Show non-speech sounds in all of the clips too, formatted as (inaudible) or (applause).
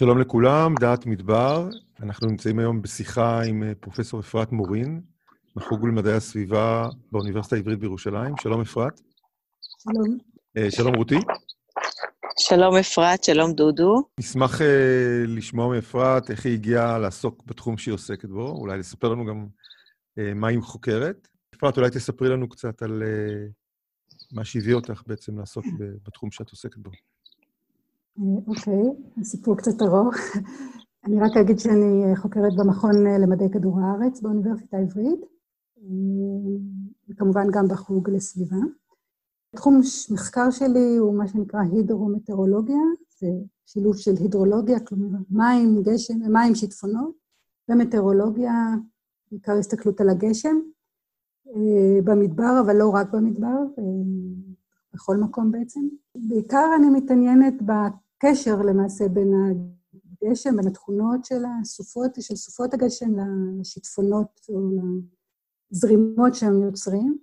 שלום לכולם, דעת מדבר. אנחנו נמצאים היום בשיחה עם אה, פרופ' אפרת מורין, מחוג למדעי הסביבה באוניברסיטה העברית בירושלים. שלום, אפרת. שלום. Uh, שלום, רותי. שלום, אפרת, שלום, דודו. נשמח uh, לשמוע מאפרת איך היא הגיעה לעסוק בתחום שהיא עוסקת בו, אולי לספר לנו גם uh, מה היא חוקרת. אפרת, אולי תספרי לנו קצת על uh, מה שהביא אותך בעצם לעסוק בתחום שאת עוסקת בו. אוקיי, הסיפור קצת ארוך. (laughs) אני רק אגיד שאני חוקרת במכון למדעי כדור הארץ באוניברסיטה העברית, וכמובן גם בחוג לסביבה. תחום מחקר שלי הוא מה שנקרא הידרומטאורולוגיה, זה שילוב של הידרולוגיה, כלומר מים, גשם, מים, שיטפונות, ומטאורולוגיה, בעיקר הסתכלות על הגשם, במדבר, אבל לא רק במדבר, בכל מקום בעצם. בעיקר אני מתעניינת בקשר למעשה בין הגשם, בין התכונות של הסופות, של סופות הגשם לשיטפונות או לזרימות שהם יוצרים.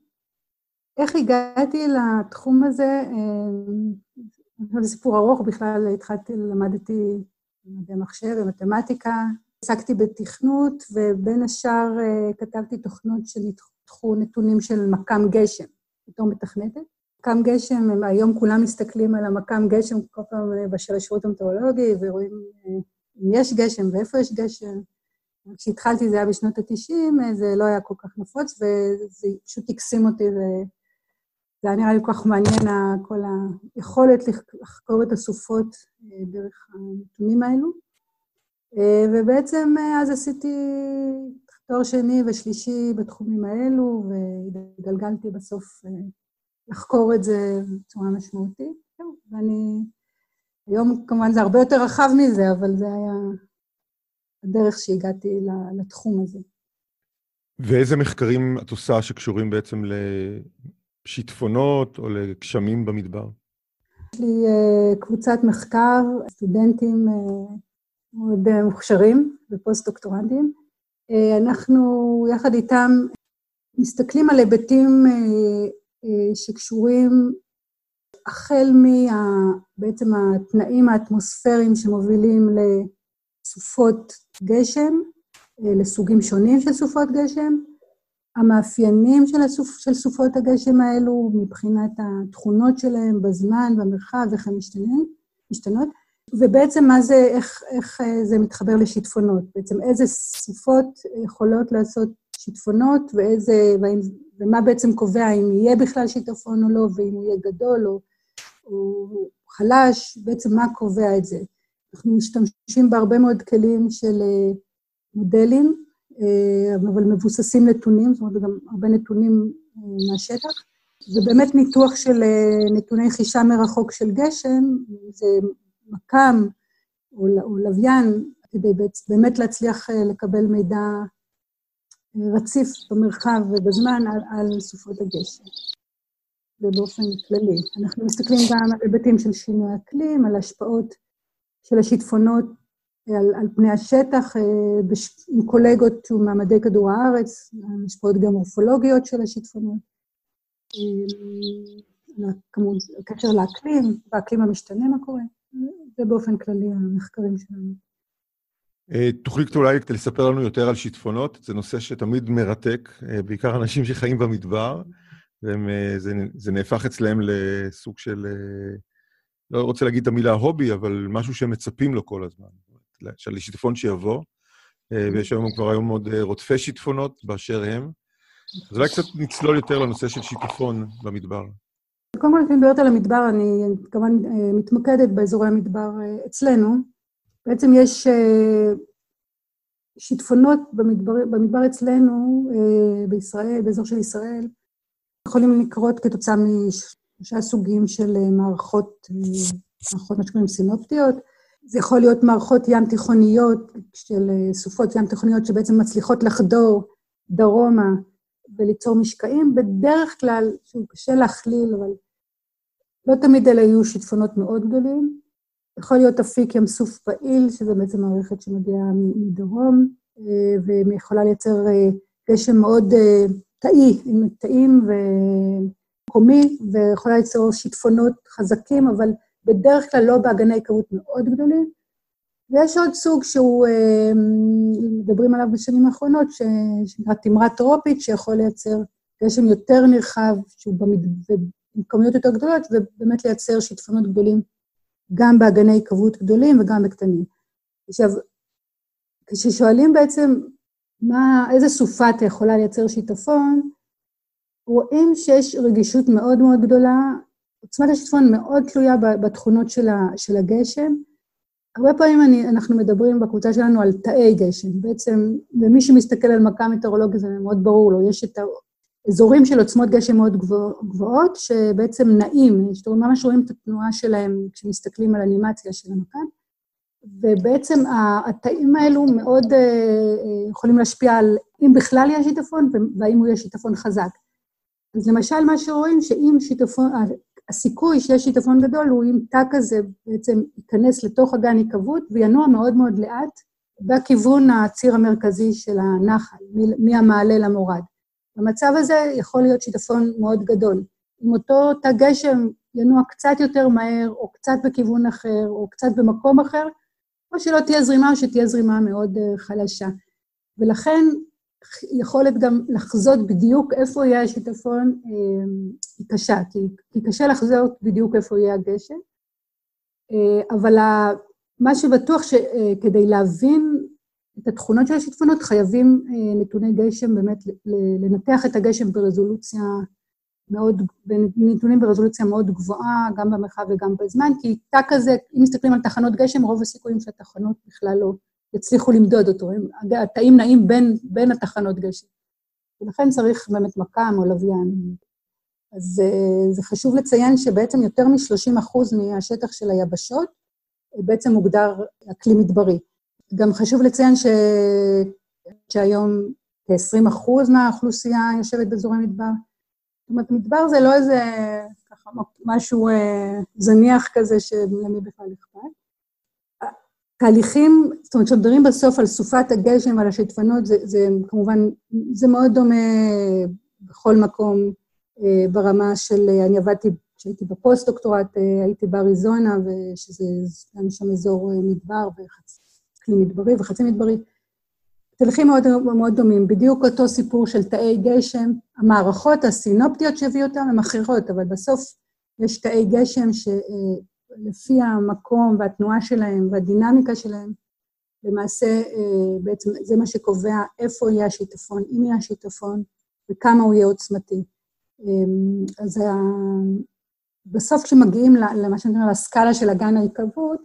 איך הגעתי לתחום הזה? אה, זה סיפור ארוך, בכלל התחלתי, למדתי מדעי מחשב ומתמטיקה, עסקתי בתכנות, ובין השאר אה, כתבתי תוכנות שניתחו נתונים של מכ"ם גשם, בתור מתכנתת. מכ"ם גשם, הם, היום כולם מסתכלים על המכ"ם גשם כל פעם אה, של השירות המטאורולוגי, ורואים אה, אם יש גשם ואיפה יש גשם. כשהתחלתי זה היה בשנות ה-90, אה, זה לא היה כל כך נפוץ, וזה פשוט הקסים אותי, וזה היה נראה לי כל כך מעניין, כל היכולת לחקור את הסופות דרך הנתונים האלו. ובעצם אז עשיתי תואר שני ושלישי בתחומים האלו, והתגלגלתי בסוף לחקור את זה בצורה משמעותית. ואני... היום כמובן זה הרבה יותר רחב מזה, אבל זה היה הדרך שהגעתי לתחום הזה. ואיזה מחקרים את עושה שקשורים בעצם לשיטפונות או לגשמים במדבר? יש לי uh, קבוצת מחקר, סטודנטים uh, מאוד uh, מוכשרים ופוסט-דוקטורנטים. אנחנו יחד איתם מסתכלים על היבטים אה, שקשורים החל מבעצם התנאים האטמוספיריים שמובילים לסופות גשם, אה, לסוגים שונים של סופות גשם, המאפיינים של, הסופ, של סופות הגשם האלו מבחינת התכונות שלהם בזמן, במרחב, איך הן משתנות, ובעצם מה זה, איך, איך אה, זה מתחבר לשיטפונות, בעצם איזה סופות יכולות לעשות שיטפונות, ואיזה, ומה בעצם קובע אם יהיה בכלל שיטפון או לא, ואם הוא יהיה גדול או, או חלש, בעצם מה קובע את זה. אנחנו משתמשים בהרבה מאוד כלים של אה, מודלים, אה, אבל מבוססים נתונים, זאת אומרת, גם הרבה נתונים אה, מהשטח. זה באמת ניתוח של נתוני חישה מרחוק של גשם, זה מכ"ם או, או לוויין, כדי באמת להצליח לקבל מידע רציף במרחב ובזמן על, על סופות הגשם. ובאופן כללי. אנחנו מסתכלים גם על היבטים של שינוי אקלים, על השפעות של השיטפונות על, על פני השטח, אה, בש, עם קולגות ממעמדי כדור הארץ, השפעות גם מורפולוגיות של השיטפונות, אה, כמובן, קשר לאקלים, באקלים המשתנה מה קורה, זה באופן כללי המחקרים שלנו. אה, תוכלי אולי לספר לנו יותר על שיטפונות? זה נושא שתמיד מרתק, אה, בעיקר אנשים שחיים במדבר, וזה אה, נהפך אצלם לסוג של, לא רוצה להגיד את המילה הובי, אבל משהו שהם מצפים לו כל הזמן. של שיטפון שיבוא, ויש היום כבר היום עוד רודפי שיטפונות באשר הם. אז אולי קצת נצלול יותר לנושא של שיטפון במדבר. קודם כל, כשאני מדברת על המדבר, אני כמובן מתמקדת באזורי המדבר אצלנו. בעצם יש אה, שיטפונות במדבר, במדבר אצלנו, אה, בישראל, באזור של ישראל, יכולים לקרות כתוצאה משלושה סוגים של אה, מערכות, מערכות מה שקוראים סינופטיות. זה יכול להיות מערכות ים תיכוניות של סופות ים תיכוניות שבעצם מצליחות לחדור דרומה וליצור משקעים. בדרך כלל, שהוא קשה להכליל, אבל לא תמיד אלה יהיו שיטפונות מאוד גדולים. יכול להיות אפיק ים סוף פעיל, שזו בעצם מערכת שמגיעה מדרום, אה, ויכולה לייצר אה, גשם מאוד אה, תאי, עם תאים ומקומי, ויכולה ליצור שיטפונות חזקים, אבל בדרך כלל לא באגני היכרות מאוד גדולים. ויש עוד סוג שהוא, אה, מדברים עליו בשנים האחרונות, שנקרא תמרת טרופית, שיכול לייצר גשם יותר נרחב, שהוא במקומיות יותר גדולות, ובאמת לייצר שיטפונות גדולים גם באגני כבות גדולים וגם בקטנים. עכשיו, כששואלים בעצם מה, איזה סופה אתה יכולה לייצר שיטפון, רואים שיש רגישות מאוד מאוד גדולה, עוצמת השיטפון מאוד תלויה בתכונות של, ה, של הגשם. הרבה פעמים אני, אנחנו מדברים בקבוצה שלנו על תאי גשם. בעצם, ומי שמסתכל על מכה מטאורולוגית זה מאוד ברור לו, יש את האזורים של עוצמות גשם מאוד גבוהות, שבעצם נעים, ממש רואים את התנועה שלהם כשמסתכלים על אנימציה של המכה. ובעצם התאים האלו מאוד אה, אה, יכולים להשפיע על אם בכלל יש שיטפון והאם הוא יהיה שיטפון חזק. אז למשל, מה שרואים, שאם שיטפון, הסיכוי שיש שיטפון גדול הוא אם תא כזה בעצם ייכנס לתוך אגן היקוות וינוע מאוד מאוד לאט בכיוון הציר המרכזי של הנחל, מהמעלה למורד. במצב הזה יכול להיות שיטפון מאוד גדול. אם אותו תא גשם ינוע קצת יותר מהר, או קצת בכיוון אחר, או קצת במקום אחר, או שלא תהיה זרימה, או שתהיה זרימה מאוד אה, חלשה. ולכן יכולת גם לחזות בדיוק איפה יהיה השיטפון אה, היא קשה, כי, כי קשה לחזות בדיוק איפה יהיה הגשם. אה, אבל מה שבטוח שכדי להבין את התכונות של השיטפונות, חייבים נתוני גשם, באמת לנתח את הגשם ברזולוציה מאוד, בנתונים ברזולוציה מאוד גבוהה, גם במרחב וגם בזמן, כי תא כזה, אם מסתכלים על תחנות גשם, רוב הסיכויים שהתחנות בכלל לא יצליחו למדוד אותו. התאים נעים בין, בין התחנות גשם. ולכן צריך באמת מכ"ם או לוויין. אז אה, זה חשוב לציין שבעצם יותר מ-30% מהשטח של היבשות אה, בעצם מוגדר אקלים מדברי. גם חשוב לציין ש... שהיום כ-20% מהאוכלוסייה יושבת באזורי מדבר, זאת אומרת, מדבר זה לא איזה ככה משהו אה, זניח כזה שלמי בכלל אכפת. תהליכים, זאת אומרת, כשמדברים בסוף על סופת הגשם ועל השיטפונות, זה, זה כמובן, זה מאוד דומה בכל מקום אה, ברמה של, אני עבדתי, כשהייתי בפוסט-דוקטורט, אה, הייתי באריזונה, ושזה גם שם אזור אה, מדבר וחצי מדברי וחצי מדברי. תהליכים מאוד, מאוד דומים, בדיוק אותו סיפור של תאי גשם, המערכות הסינופטיות שהביאו אותם הן אחרות, אבל בסוף יש תאי גשם שלפי המקום והתנועה שלהם והדינמיקה שלהם, למעשה אה, בעצם זה מה שקובע איפה יהיה השיטפון, אם יהיה השיטפון וכמה הוא יהיה עוצמתי. אמ, אז בסוף כשמגיעים למה שאני אומרת, לסקאלה של אגן ההיקוות,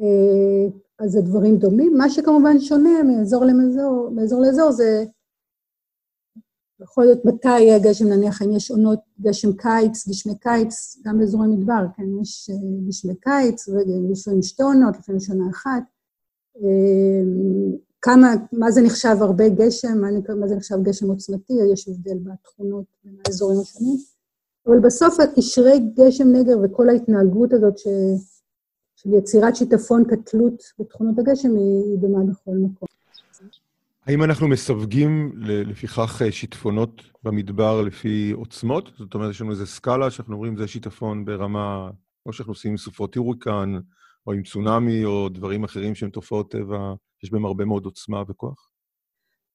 אה, אז זה דברים דומים. מה שכמובן שונה מאזור למאזור, מאזור לאזור זה יכול להיות מתי יהיה גשם, נניח אם יש עונות גשם קיץ, גשמי קיץ, גם באזורי מדבר, כן, יש אה, גשמי קיץ, ולפעמים שתי עונות, לפעמים שנה אחת. אה, כמה, מה זה נחשב הרבה גשם, מה, מה זה נחשב גשם עוצמתי, יש הבדל בתכונות בין האזורים השונים. אבל בסוף הקשרי גשם נגר וכל ההתנהגות הזאת ש... של יצירת שיטפון כתלות בתכונות הגשם היא דומה בכל מקום. האם אנחנו מסווגים לפיכך אה, שיטפונות במדבר לפי עוצמות? זאת אומרת, יש לנו איזו סקאלה שאנחנו אומרים זה שיטפון ברמה, או שאנחנו עושים עם סופות הוריקן, או עם צונאמי, או דברים אחרים שהם תופעות טבע, יש בהם הרבה מאוד עוצמה וכוח?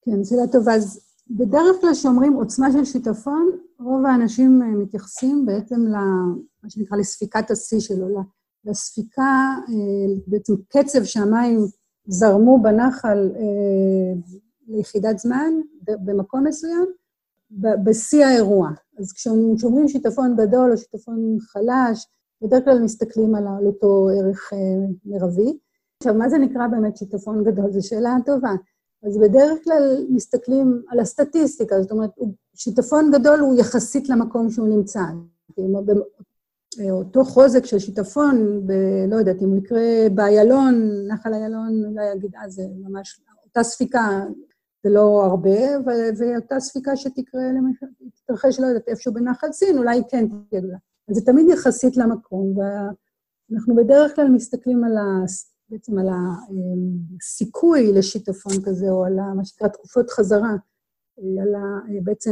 כן, שאלה טובה. אז בדרך כלל כשאומרים עוצמה של שיטפון, רוב האנשים אה, מתייחסים בעצם למה שנקרא לספיקת השיא שלו, לספיקה, אה, בעצם קצב שהמים זרמו בנחל אה, ליחידת זמן במקום מסוים, בשיא האירוע. אז כשאומרים שיטפון גדול או שיטפון חלש, בדרך כלל מסתכלים על אותו ערך אה, מרבי. עכשיו, מה זה נקרא באמת שיטפון גדול? זו שאלה טובה. אז בדרך כלל מסתכלים על הסטטיסטיקה, זאת אומרת, שיטפון גדול הוא יחסית למקום שהוא נמצא. אותו חוזק של שיטפון, ב, לא יודעת, אם יקרה באיילון, נחל איילון, אולי אגיד, אה, זה ממש, אותה ספיקה, זה לא הרבה, ואותה ספיקה שתקרה, למשל, תתרחש, לא יודעת, איפשהו בנחל סין, אולי כן תהיה גדולה. אז זה תמיד יחסית למקום, ואנחנו בדרך כלל מסתכלים על ה... בעצם על הסיכוי לשיטפון כזה, או על מה שנקרא תקופות חזרה, על ה... בעצם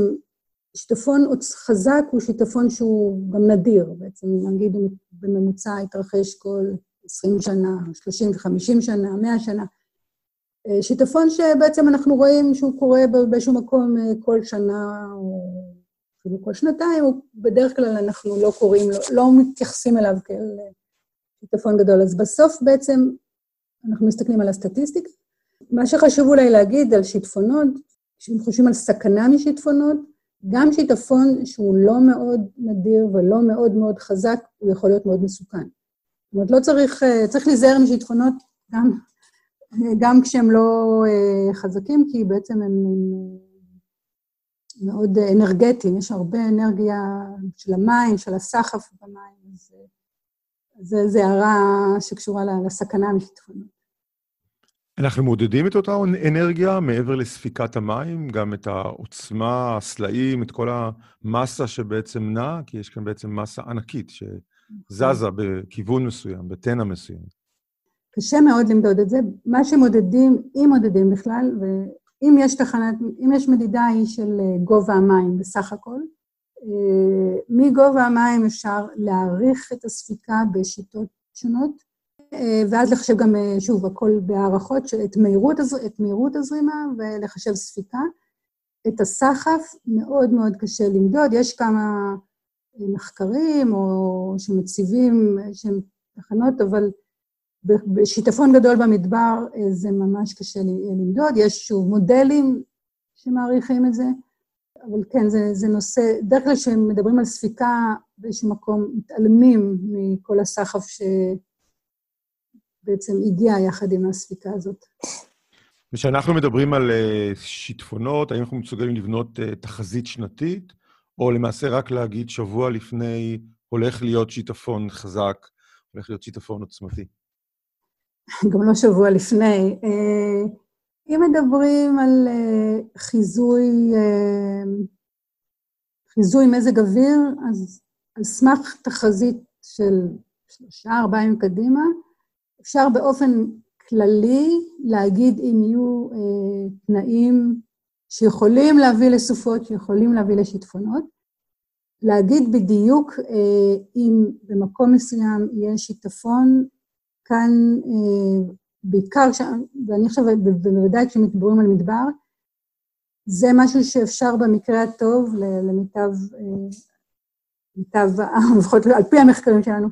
שיטפון חזק הוא שיטפון שהוא גם נדיר, בעצם נגיד הוא בממוצע התרחש כל 20 שנה, 30 ו-50 שנה, 100 שנה. אה, שיטפון שבעצם אנחנו רואים שהוא קורה באיזשהו מקום כל שנה, או אפילו כל שנתיים, בדרך כלל אנחנו לא קוראים לו, לא מתייחסים אליו כאל שיטפון גדול. אז בסוף בעצם אנחנו מסתכלים על הסטטיסטיקה. מה שחשוב אולי להגיד על שיטפונות, כשאם חושבים על סכנה משיטפונות, גם שיטפון שהוא לא מאוד נדיר ולא מאוד מאוד חזק, הוא יכול להיות מאוד מסוכן. זאת אומרת, לא צריך, אה, צריך להיזהר משיטפונות גם, (laughs) גם כשהם לא אה, חזקים, כי בעצם הם, הם מאוד אנרגטיים, יש הרבה אנרגיה של המים, של הסחף במים, אז זו הערה שקשורה לסכנה משיטפונות. אנחנו מודדים את אותה אנרגיה מעבר לספיקת המים, גם את העוצמה, הסלעים, את כל המסה שבעצם נעה, כי יש כאן בעצם מסה ענקית שזזה בכיוון מסוים, בתנע מסוים. קשה מאוד למדוד את זה. מה שמודדים, אם מודדים בכלל, ואם יש תחנת, אם יש מדידה היא של אה, גובה המים בסך הכל, אה, מגובה המים אפשר להעריך את הספיקה בשיטות שונות, ואז לחשב גם, אה, שוב, הכל בהערכות, את מהירות, את מהירות הזרימה ולחשב ספיקה. את הסחף מאוד מאוד קשה למדוד, יש כמה מחקרים או שמציבים, שהם תחנות, אבל בשיטפון גדול במדבר זה ממש קשה למדוד. יש שוב מודלים שמעריכים את זה, אבל כן, זה, זה נושא, בדרך כלל כשמדברים על ספיקה באיזשהו מקום, מתעלמים מכל הסחף שבעצם הגיע יחד עם הספיקה הזאת. כשאנחנו מדברים על אה, שיטפונות, האם אנחנו מסוגלים לבנות אה, תחזית שנתית, או למעשה רק להגיד שבוע לפני הולך להיות שיטפון חזק, הולך להיות שיטפון עוצמתי? גם לא שבוע לפני. אה, אם מדברים על חיזוי, חיזוי מזג אוויר, אז על סמך תחזית של שלושה, ארבעה ימים קדימה, אפשר באופן כללי להגיד אם יהיו uh, תנאים שיכולים להביא לסופות, שיכולים להביא לשיטפונות, להגיד בדיוק uh, אם במקום מסוים יהיה שיטפון, כאן uh, בעיקר, ש... ואני חושבת, בוודאי כשמתגברים על מדבר, זה משהו שאפשר במקרה הטוב, למיטב, אה, מיטב, (laughs) לפחות על פי המחקרים שלנו,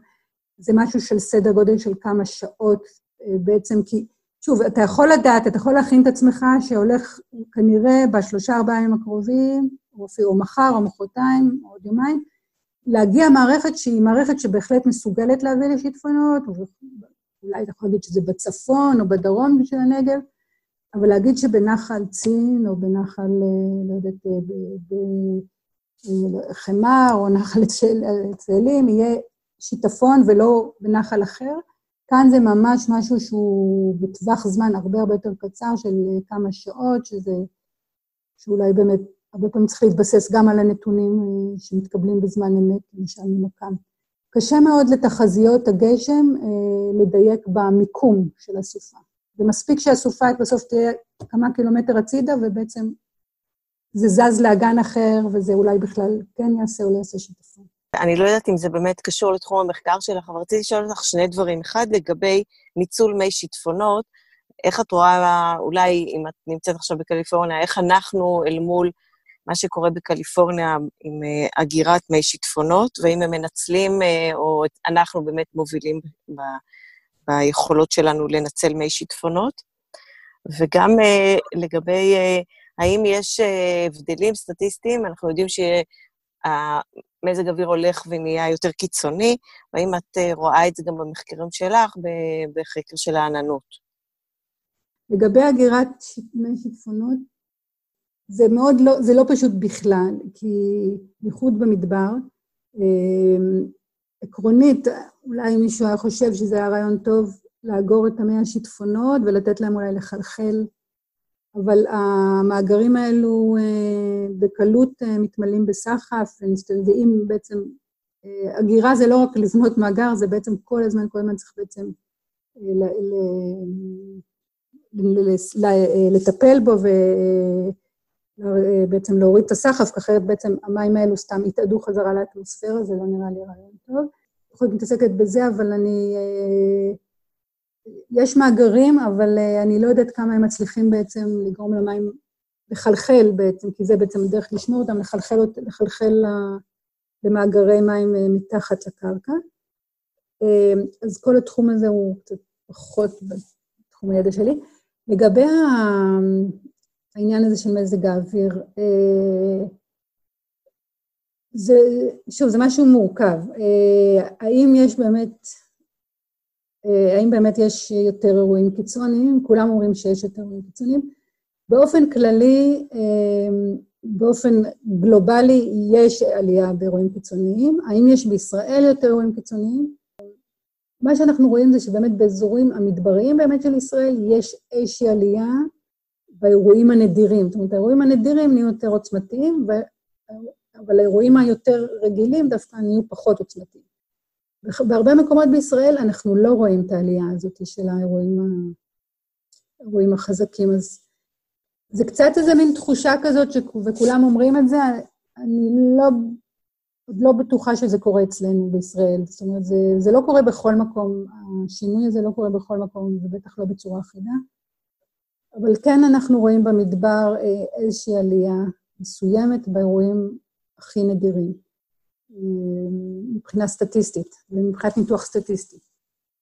זה משהו של סדר גודל של כמה שעות אה, בעצם, כי שוב, אתה יכול לדעת, אתה יכול להכין את עצמך שהולך כנראה בשלושה, ארבעה ימים הקרובים, או אפילו מחר, או מחרתיים, או עוד יומיים, להגיע מערכת שהיא מערכת שבהחלט מסוגלת להביא לשיטפונות, אולי אתה יכול להגיד שזה בצפון או בדרום של הנגב, אבל להגיד שבנחל צין או בנחל, אה, לא יודעת, בחמר אה, או נחל צאלים יהיה שיטפון ולא בנחל אחר, כאן זה ממש משהו שהוא בטווח זמן הרבה הרבה יותר קצר של אה, כמה שעות, שזה, שאולי באמת הרבה פעמים צריך להתבסס גם על הנתונים שמתקבלים בזמן אמת, למשל ממכ"ם. קשה מאוד לתחזיות הגשם אה, לדייק במיקום של הסופה. זה מספיק שהסופה בסוף תהיה כמה קילומטר הצידה, ובעצם זה זז לאגן אחר, וזה אולי בכלל כן יעשה או לא יעשה שיטפון. אני לא יודעת אם זה באמת קשור לתחום המחקר שלך, אבל רציתי לשאול אותך שני דברים. אחד, לגבי ניצול מי שיטפונות, איך את רואה, אולי אם את נמצאת עכשיו בקליפורניה, איך אנחנו אל מול מה שקורה בקליפורניה עם אגירת מי שיטפונות, והאם הם מנצלים, uh, או אנחנו באמת מובילים ב, ביכולות שלנו לנצל מי שיטפונות. וגם uh, לגבי האם יש הבדלים סטטיסטיים, אנחנו יודעים שהמזג אוויר הולך ונהיה יותר קיצוני, והאם את uh, רואה את זה גם במחקרים שלך, בחקר של העננות. לגבי אגירת שיטפונות, זה מאוד לא, זה לא פשוט בכלל, כי בייחוד במדבר, אמ, עקרונית, אולי מישהו היה חושב שזה היה רעיון טוב לאגור את המי השיטפונות ולתת להם אולי לחלחל, אבל המאגרים האלו אה, בקלות אה, מתמלאים בסחף, ואם בעצם, אה, אגירה זה לא רק לבנות מאגר, זה בעצם כל הזמן, כל הזמן צריך בעצם לטפל בו ו... בעצם להוריד את הסחף, כי אחרת בעצם המים האלו סתם יתאדו חזרה לאטמוספירה, זה לא נראה לי רעיון טוב. יכולת מתעסקת בזה, אבל אני... אה, יש מאגרים, אבל אני לא יודעת כמה הם מצליחים בעצם לגרום למים לחלחל בעצם, כי זה בעצם הדרך לשמור אותם, לחלחל, לחלחל למאגרי מים מתחת לקרקע. אז כל התחום הזה הוא קצת פחות בתחום הידע שלי. לגבי העניין הזה של מזג האוויר, אה, זה, שוב, זה משהו מורכב. אה, האם יש באמת, אה, האם באמת יש יותר אירועים קיצוניים? כולם אומרים שיש יותר אירועים קיצוניים. באופן כללי, באופן גלובלי, יש עלייה באירועים קיצוניים. האם יש בישראל יותר אירועים קיצוניים? מה שאנחנו רואים זה שבאמת באזורים המדבריים באמת של ישראל יש איזושהי עלייה באירועים הנדירים. זאת אומרת, האירועים הנדירים נהיו יותר עוצמתיים. אבל האירועים היותר רגילים דווקא נהיו פחות עוצמתיים. בהרבה מקומות בישראל אנחנו לא רואים את העלייה הזאת של האירועים. האירועים החזקים. אז זה קצת איזה מין תחושה כזאת, ש... וכולם אומרים את זה, אני לא לא בטוחה שזה קורה אצלנו בישראל. זאת אומרת, זה, זה לא קורה בכל מקום, השינוי הזה לא קורה בכל מקום, ובטח לא בצורה אחידה. אבל כן אנחנו רואים במדבר אה, איזושהי עלייה מסוימת באירועים הכי נדירים, מבחינה סטטיסטית, ומבחינת ניתוח סטטיסטי.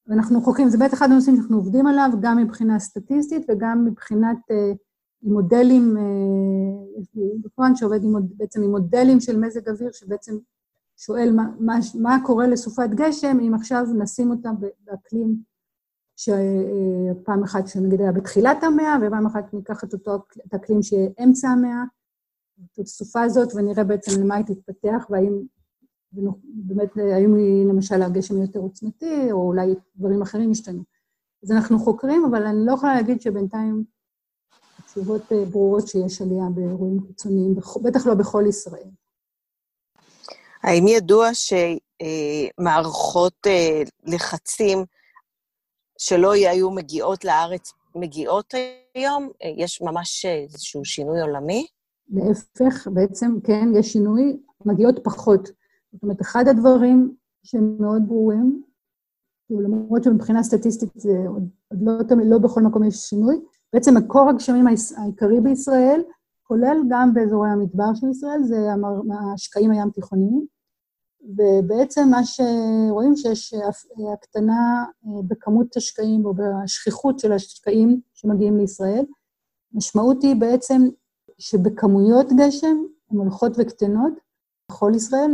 ואנחנו חוקרים, זה באמת אחד הנושאים שאנחנו עובדים עליו, גם מבחינה סטטיסטית וגם מבחינת אה, עם מודלים, יש לי דוקטורנט שעובד עם, בעצם עם מודלים של מזג אוויר, שבעצם שואל מה, מה, מה קורה לסופת גשם אם עכשיו נשים אותה באקלים שפעם אחת שנגיד היה בתחילת המאה, ופעם אחת ניקח את אותו, את האקלים שיהיה אמצע המאה, את הסופה הזאת, ונראה בעצם למה היא תתפתח, והאם באמת, האם למשל, הגשם יותר עוצמתי, או אולי דברים אחרים ישתנו. אז אנחנו חוקרים, אבל אני לא יכולה להגיד שבינתיים התשובות ברורות שיש עלייה באירועים קיצוניים, בטח לא בכל ישראל. האם ידוע שמערכות אה, לחצים שלא היו מגיעות לארץ, מגיעות היום? אה, יש ממש איזשהו שינוי עולמי? להפך, בעצם, כן, יש שינוי, מגיעות פחות. זאת אומרת, אחד הדברים שהם מאוד ברורים, למרות שמבחינה סטטיסטית זה עוד, עוד לא, לא בכל מקום יש שינוי, בעצם מקור הגשמים העיקרי בישראל, כולל גם באזורי המדבר של ישראל, זה השקעים הים תיכוניים, ובעצם מה שרואים שיש הקטנה אה, בכמות השקעים או בשכיחות של השקעים שמגיעים לישראל. המשמעות היא בעצם שבכמויות גשם הן הולכות וקטנות בכל ישראל.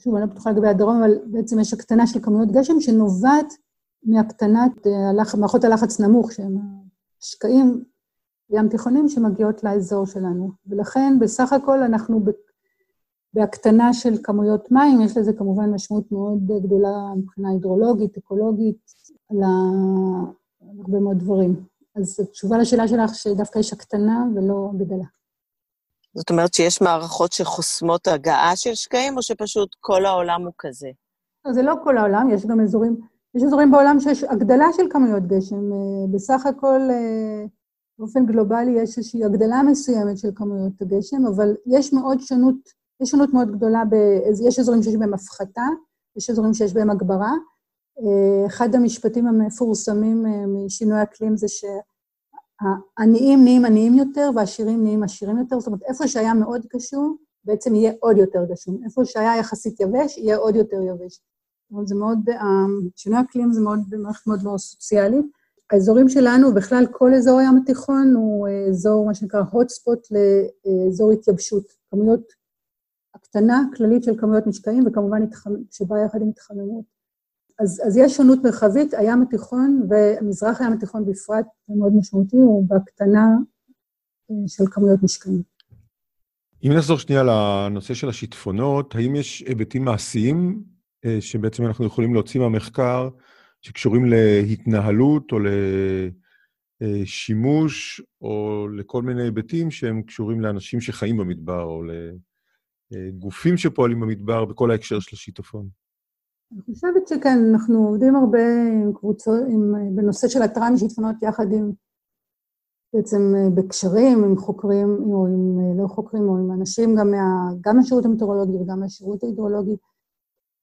שוב, אני לא בטוחה לגבי הדרום, אבל בעצם יש הקטנה של כמויות גשם שנובעת מהקטנת אה, מערכות הלחץ נמוך, שהן השקעים ים תיכונים שמגיעות לאזור שלנו. ולכן, בסך הכל אנחנו בהקטנה של כמויות מים, יש לזה כמובן משמעות מאוד גדולה מבחינה הידרולוגית, אקולוגית, על, הרבה מאוד דברים. אז התשובה לשאלה שלך שדווקא יש הקטנה ולא גדלה. זאת אומרת שיש מערכות שחוסמות הגעה של שקעים, או שפשוט כל העולם הוא כזה? לא, זה לא כל העולם, יש גם אזורים, יש אזורים בעולם שיש הגדלה של כמויות גשם. אה, בסך הכל, אה, באופן גלובלי, יש איזושהי הגדלה מסוימת של כמויות הגשם, אבל יש מאוד שונות יש שונות מאוד גדולה, ב... יש אזורים שיש בהם הפחתה, יש אזורים שיש בהם הגברה. אה, אחד המשפטים המפורסמים משינוי אקלים זה שהעניים נהיים עניים יותר והעשירים נהיים עשירים יותר, זאת אומרת, איפה שהיה מאוד גשום, בעצם יהיה עוד יותר גשום. איפה שהיה יחסית יבש, יהיה עוד יותר יבש. זאת אומרת, זה מאוד, אה, שינוי אקלים זה מאוד, במערכת מאוד מאוד סוציאלית. האזורים שלנו, בכלל כל אזור הים התיכון הוא אזור, מה שנקרא hot spot לאזור התייבשות. כמויות הקטנה כללית של כמויות משקעים, וכמובן שבאה יחד עם התחממות. אז, אז יש שונות מרחבית, הים התיכון ומזרח הים התיכון בפרט, זה מאוד משמעותי, הוא בהקטנה אה, של כמויות משקעים. אם נחזור שנייה לנושא של השיטפונות, האם יש היבטים מעשיים אה, שבעצם אנחנו יכולים להוציא מהמחקר, שקשורים להתנהלות או לשימוש, או לכל מיני היבטים שהם קשורים לאנשים שחיים במדבר, או גופים שפועלים במדבר בכל ההקשר של השיטפון? אני חושבת שכן, אנחנו עובדים הרבה עם קבוצות, עם, בנושא של התרעה משיטפונות יחד עם, בעצם בקשרים עם חוקרים, או עם לא חוקרים, או עם אנשים גם, מה, גם מהשירות המטאורולוגי וגם מהשירות ההידרולוגי,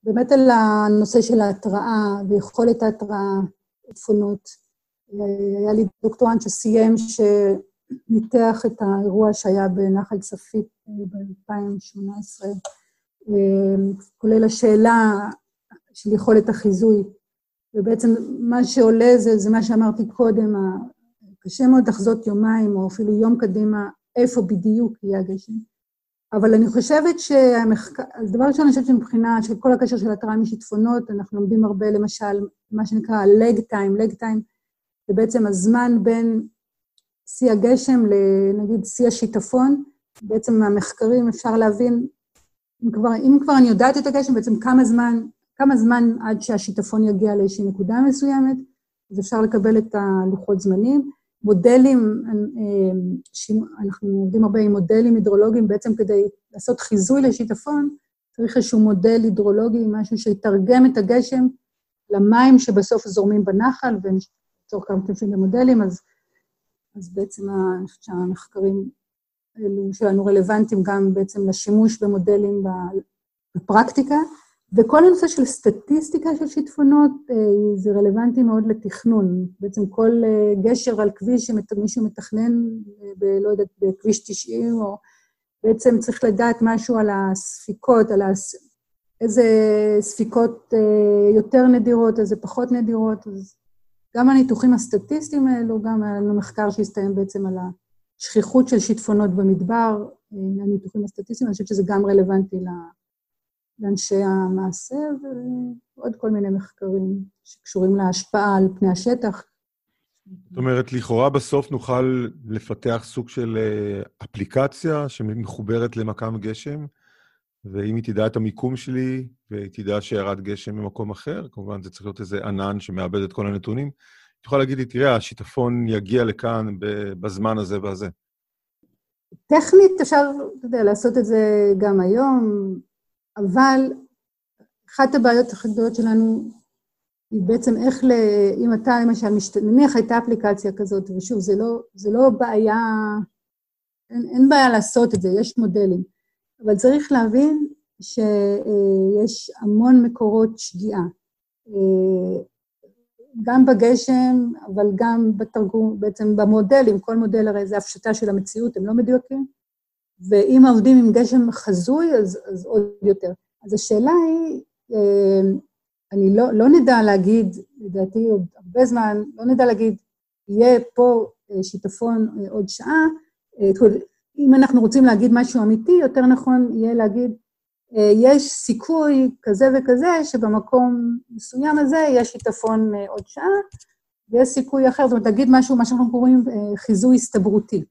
באמת על הנושא של ההתראה ויכולת ההתראה, שיטפונות. היה לי דוקטורנט שסיים, שניתח את האירוע שהיה בנחל צפית ב-2018, כולל השאלה של יכולת החיזוי. ובעצם מה שעולה זה, זה מה שאמרתי קודם, קשה מאוד לחזות יומיים או אפילו יום קדימה איפה בדיוק יהיה הגשם. אבל אני חושבת שהמחקר, אז דבר ראשון, אני חושבת שמבחינה של כל הקשר של התרעה משיטפונות, אנחנו לומדים הרבה, למשל, מה שנקרא leg time, leg time, זה בעצם הזמן בין שיא הגשם לנגיד שיא השיטפון. בעצם מהמחקרים אפשר להבין, אם כבר, אם כבר אני יודעת את הגשם, בעצם כמה זמן, כמה זמן עד שהשיטפון יגיע לאיזושהי נקודה מסוימת, אז אפשר לקבל את הלוחות זמנים. מודלים, אנחנו עובדים הרבה עם מודלים הידרולוגיים, בעצם כדי לעשות חיזוי לשיטפון, צריך איזשהו מודל הידרולוגי, משהו שיתרגם את הגשם למים שבסוף זורמים בנחל, וניצור כמה תפים במודלים, אז, אז בעצם שהמחקרים האלו שלנו רלוונטיים גם בעצם לשימוש במודלים בפרקטיקה. וכל הנושא של סטטיסטיקה של שיטפונות, אה, זה רלוונטי מאוד לתכנון. בעצם כל אה, גשר על כביש שמישהו מתכנן, אה, ב, לא יודעת, בכביש 90, או בעצם צריך לדעת משהו על הספיקות, על הס... איזה ספיקות יותר נדירות, איזה פחות נדירות. אז גם הניתוחים הסטטיסטיים האלו, גם היה לנו מחקר שהסתיים בעצם על השכיחות של שיטפונות במדבר, הניתוחים הסטטיסטיים, אני חושבת שזה גם רלוונטי ל... לאנשי המעשה, ועוד כל מיני מחקרים שקשורים להשפעה על פני השטח. זאת אומרת, לכאורה בסוף נוכל לפתח סוג של אה, אפליקציה שמחוברת למכ"ם גשם, ואם היא תדע את המיקום שלי, והיא תדע שירד גשם ממקום אחר, כמובן זה צריך להיות איזה ענן שמאבד את כל הנתונים, היא תוכל להגיד לי, תראה, השיטפון יגיע לכאן בזמן הזה והזה. טכנית אפשר, אתה יודע, לעשות את זה גם היום. אבל אחת הבעיות הכי גדולות שלנו היא בעצם איך ל... אם אתה למשל, משת... נניח הייתה אפליקציה כזאת, ושוב, זה לא, זה לא בעיה, אין, אין בעיה לעשות את זה, יש מודלים, אבל צריך להבין שיש המון מקורות שגיאה. גם בגשם, אבל גם בתרגום, בעצם במודלים, כל מודל הרי זה הפשטה של המציאות, הם לא מדויקים. ואם עובדים עם גשם חזוי, אז, אז עוד יותר. אז השאלה היא, אה, אני לא, לא נדע להגיד, לדעתי עוד הרבה זמן, לא נדע להגיד, יהיה פה אה, שיטפון אה, עוד שעה. אם אנחנו רוצים להגיד משהו אמיתי, יותר נכון יהיה להגיד, יש סיכוי כזה וכזה שבמקום מסוים הזה יש שיטפון עוד שעה, ויש סיכוי אחר, זאת אומרת, תגיד משהו, מה שאנחנו קוראים חיזוי הסתברותי.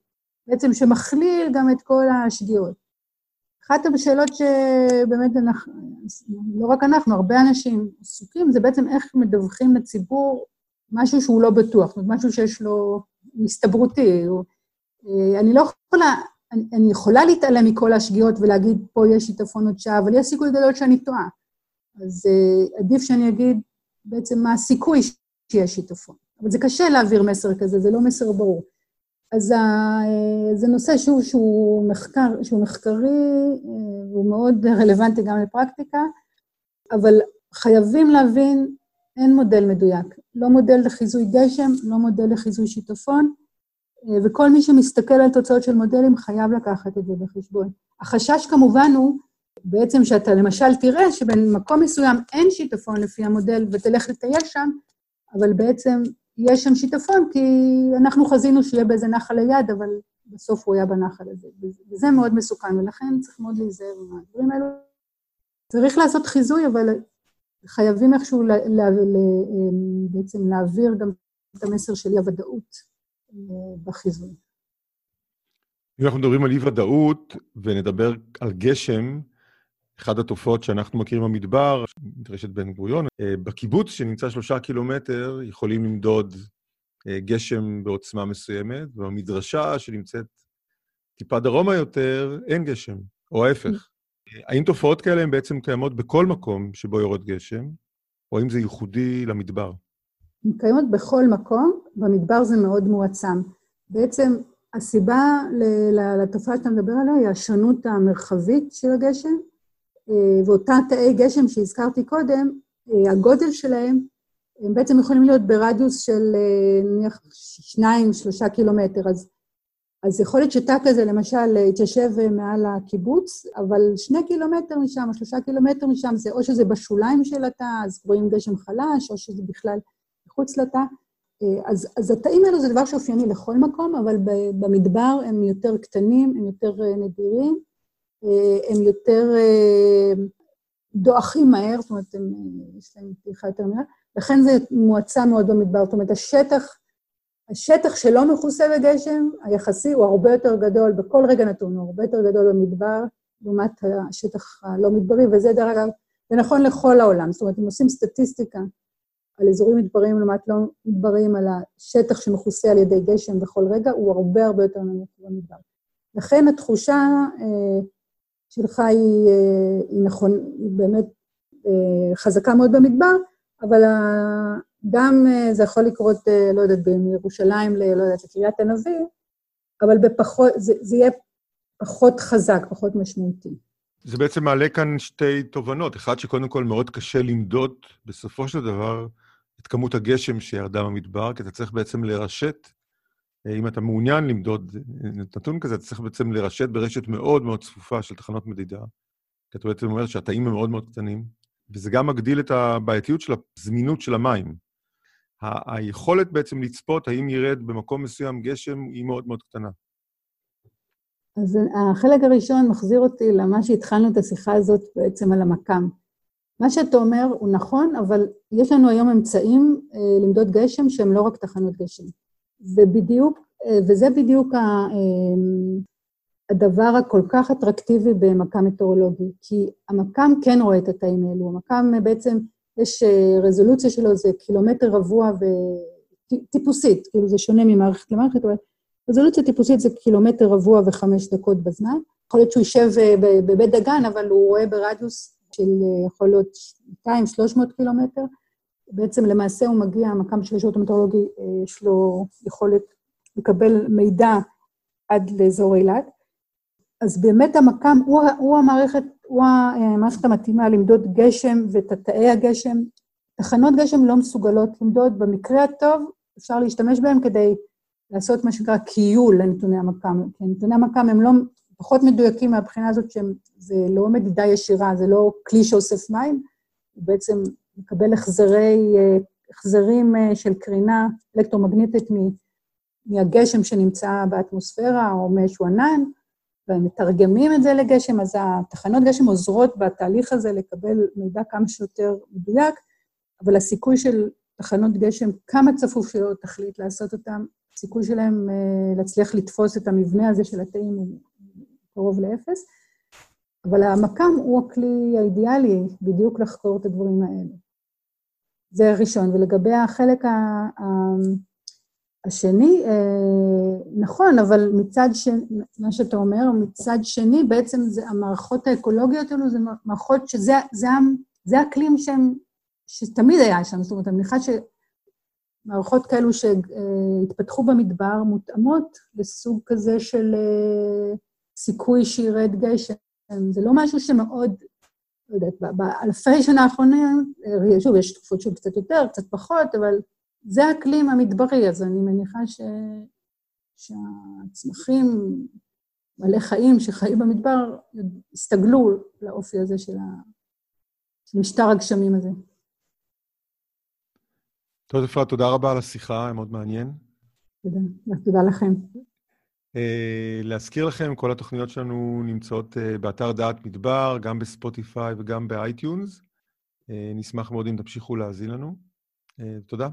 בעצם שמכליל גם את כל השגיאות. אחת השאלות שבאמת אנחנו, לא רק אנחנו, הרבה אנשים עסוקים, זה בעצם איך מדווחים לציבור משהו שהוא לא בטוח, זאת אומרת, משהו שיש לו הסתברותי. אה, אני לא יכולה, אני, אני יכולה להתעלם מכל השגיאות ולהגיד, פה יש שיטפון עוד שעה, אבל יש סיכוי גדול שאני טועה. אז uh, עדיף שאני אגיד בעצם מה הסיכוי שיש שיטפון. אבל זה קשה להעביר מסר כזה, זה לא מסר ברור. אז זה נושא שהוא, שהוא, מחקר, שהוא מחקרי, והוא מאוד רלוונטי גם לפרקטיקה, אבל חייבים להבין, אין מודל מדויק. לא מודל לחיזוי גשם, לא מודל לחיזוי שיטפון, וכל מי שמסתכל על תוצאות של מודלים חייב לקחת את זה בחשבון. החשש כמובן הוא בעצם שאתה למשל תראה שבמקום מסוים אין שיטפון לפי המודל ותלך לטייל שם, אבל בעצם יש שם שיטפון, כי אנחנו חזינו שיהיה באיזה נחל ליד, אבל בסוף הוא היה בנחל הזה. וזה מאוד מסוכן, ולכן צריך מאוד להיזהר עם הדברים האלו. צריך לעשות חיזוי, אבל חייבים איכשהו לה, לה, לה, בעצם להעביר גם את המסר של אי-הוודאות אה, בחיזוי. אם אנחנו מדברים על אי-ודאות ונדבר על גשם, אחת התופעות שאנחנו מכירים במדבר, מדרשת בן גוריון, אה, בקיבוץ שנמצא שלושה קילומטר, יכולים למדוד אה, גשם בעוצמה מסוימת, ובמדרשה שנמצאת טיפה דרומה יותר, אין גשם, או ההפך. האם תופעות כאלה הן בעצם קיימות בכל מקום שבו יורד גשם, או האם זה ייחודי למדבר? הן קיימות בכל מקום, במדבר זה מאוד מועצם. בעצם הסיבה לתופעה שאתה מדבר עליה היא השונות המרחבית של הגשם, אה, ואותה תאי גשם שהזכרתי קודם, אה, הגודל שלהם הם בעצם יכולים להיות ברדיוס של נניח שניים, שלושה קילומטר. אז, אז יכול להיות שתא כזה למשל יתיישב מעל הקיבוץ, אבל שני קילומטר משם או שלושה קילומטר משם זה או שזה בשוליים של התא, אז רואים גשם חלש, או שזה בכלל מחוץ לתא. אז, אז התאים האלו זה דבר שאופייני לכל מקום, אבל במדבר הם יותר קטנים, הם יותר נדירים, הם יותר דועכים מהר, זאת אומרת, הם, יש להם פתיחה יותר מהר, לכן זה מועצה מאוד במדבר. זאת אומרת, השטח, השטח שלא מכוסה בגשם, היחסי הוא הרבה יותר גדול, בכל רגע נתון הוא הרבה יותר גדול במדבר, לעומת השטח הלא מדברי, וזה דרך אגב, זה נכון לכל העולם. זאת אומרת, אם עושים סטטיסטיקה על אזורים מדבריים לעומת לא מדבריים, על השטח שמכוסה על ידי גשם בכל רגע, הוא הרבה הרבה יותר נמוך במדבר. לכן התחושה אה, שלך היא, אה, היא נכון, היא באמת אה, חזקה מאוד במדבר, אבל גם אה, זה יכול לקרות, לא יודעת, בירושלים, לא יודעת, לקריית הנביא, אבל בפחות, זה, זה יהיה פחות חזק, פחות משמעותי. זה בעצם מעלה כאן שתי תובנות. אחד, שקודם כל מאוד קשה למדוד בסופו של דבר את כמות הגשם שירדה במדבר, כי אתה צריך בעצם לרשת אם אתה מעוניין למדוד נתון כזה, אתה צריך בעצם לרשת ברשת מאוד מאוד צפופה של תחנות מדידה, כי אתה בעצם אומר שהתאים הם מאוד מאוד קטנים, וזה גם מגדיל את הבעייתיות של הזמינות של המים. ה- היכולת בעצם לצפות האם ירד במקום מסוים גשם היא מאוד מאוד קטנה. אז החלק הראשון מחזיר אותי למה שהתחלנו את השיחה הזאת בעצם על המקם. מה שאתה אומר הוא נכון, אבל יש לנו היום אמצעים אה, למדוד גשם שהם לא רק תחנות גשם. ובדיוק, אה, וזה בדיוק אה, הדבר הכל כך אטרקטיבי במקם מטאורולוגי, כי המקם כן רואה את התאים האלו, המקם בעצם, יש אה, רזולוציה שלו, זה קילומטר רבוע וטיפוסית, כאילו זה שונה ממערכת למערכת, אבל רזולוציה טיפוסית זה קילומטר רבוע וחמש דקות בזמן. יכול להיות שהוא יישב בבית דגן, אבל הוא רואה ברדיוס של יכול להיות 200-300 קילומטר, בעצם למעשה הוא מגיע, המקם של השירות המטאורולוגי, אה, יש לו יכולת לקבל מידע עד לאזור אילת. אז באמת המקם הוא, הוא המערכת, הוא המערכת המתאימה למדוד גשם ותתאי הגשם. תחנות גשם לא מסוגלות למדוד, במקרה הטוב אפשר להשתמש בהם כדי לעשות מה שנקרא קיול לנתוני המקם. כי נתוני המקם הם לא פחות מדויקים מהבחינה הזאת שזה לא מדידה ישירה, זה לא כלי שאוסף מים, הוא בעצם מקבל החזרי, החזרים אה, של קרינה אלקטרומגנטית מהגשם שנמצא באטמוספירה או מאיזשהו ענן, והם מתרגמים את זה לגשם, אז התחנות גשם עוזרות בתהליך הזה לקבל מידע כמה שיותר מדויק, אבל הסיכוי של תחנות גשם, כמה צפוף שלא תחליט לעשות אותם, הסיכוי שלהם אה, להצליח לתפוס את המבנה הזה של התאים הוא קרוב לאפס. אבל המקם הוא הכלי האידיאלי בדיוק לחקור את הדברים האלה. זה הראשון. ולגבי החלק השני, אה, נכון, אבל מצד שני, מה שאתה אומר, מצד שני, בעצם זה, המערכות האקולוגיות האלו זה מערכות שזה זה, זה אקלים שהם, שתמיד היה שם, זאת אומרת, אני מניחה שמערכות כאלו שהתפתחו במדבר מותאמות לסוג כזה של אה, סיכוי שירד גשם. זה לא משהו שמאוד לא יודעת, באלפי שנה האחרונים, אה, שוב, יש תקופות של קצת יותר, קצת פחות, אבל זה האקלים המדברי, אז אני מניחה ש... שהצמחים, מלא חיים שחיים במדבר, הסתגלו לאופי הזה של, ה... של משטר הגשמים הזה. טוב, אפרת, תודה רבה על השיחה, היה מאוד מעניין. תודה, תודה לכם. Uh, להזכיר לכם, כל התוכניות שלנו נמצאות uh, באתר דעת מדבר, גם בספוטיפיי וגם באייטיונס. Uh, נשמח מאוד אם תמשיכו להאזין לנו. תודה.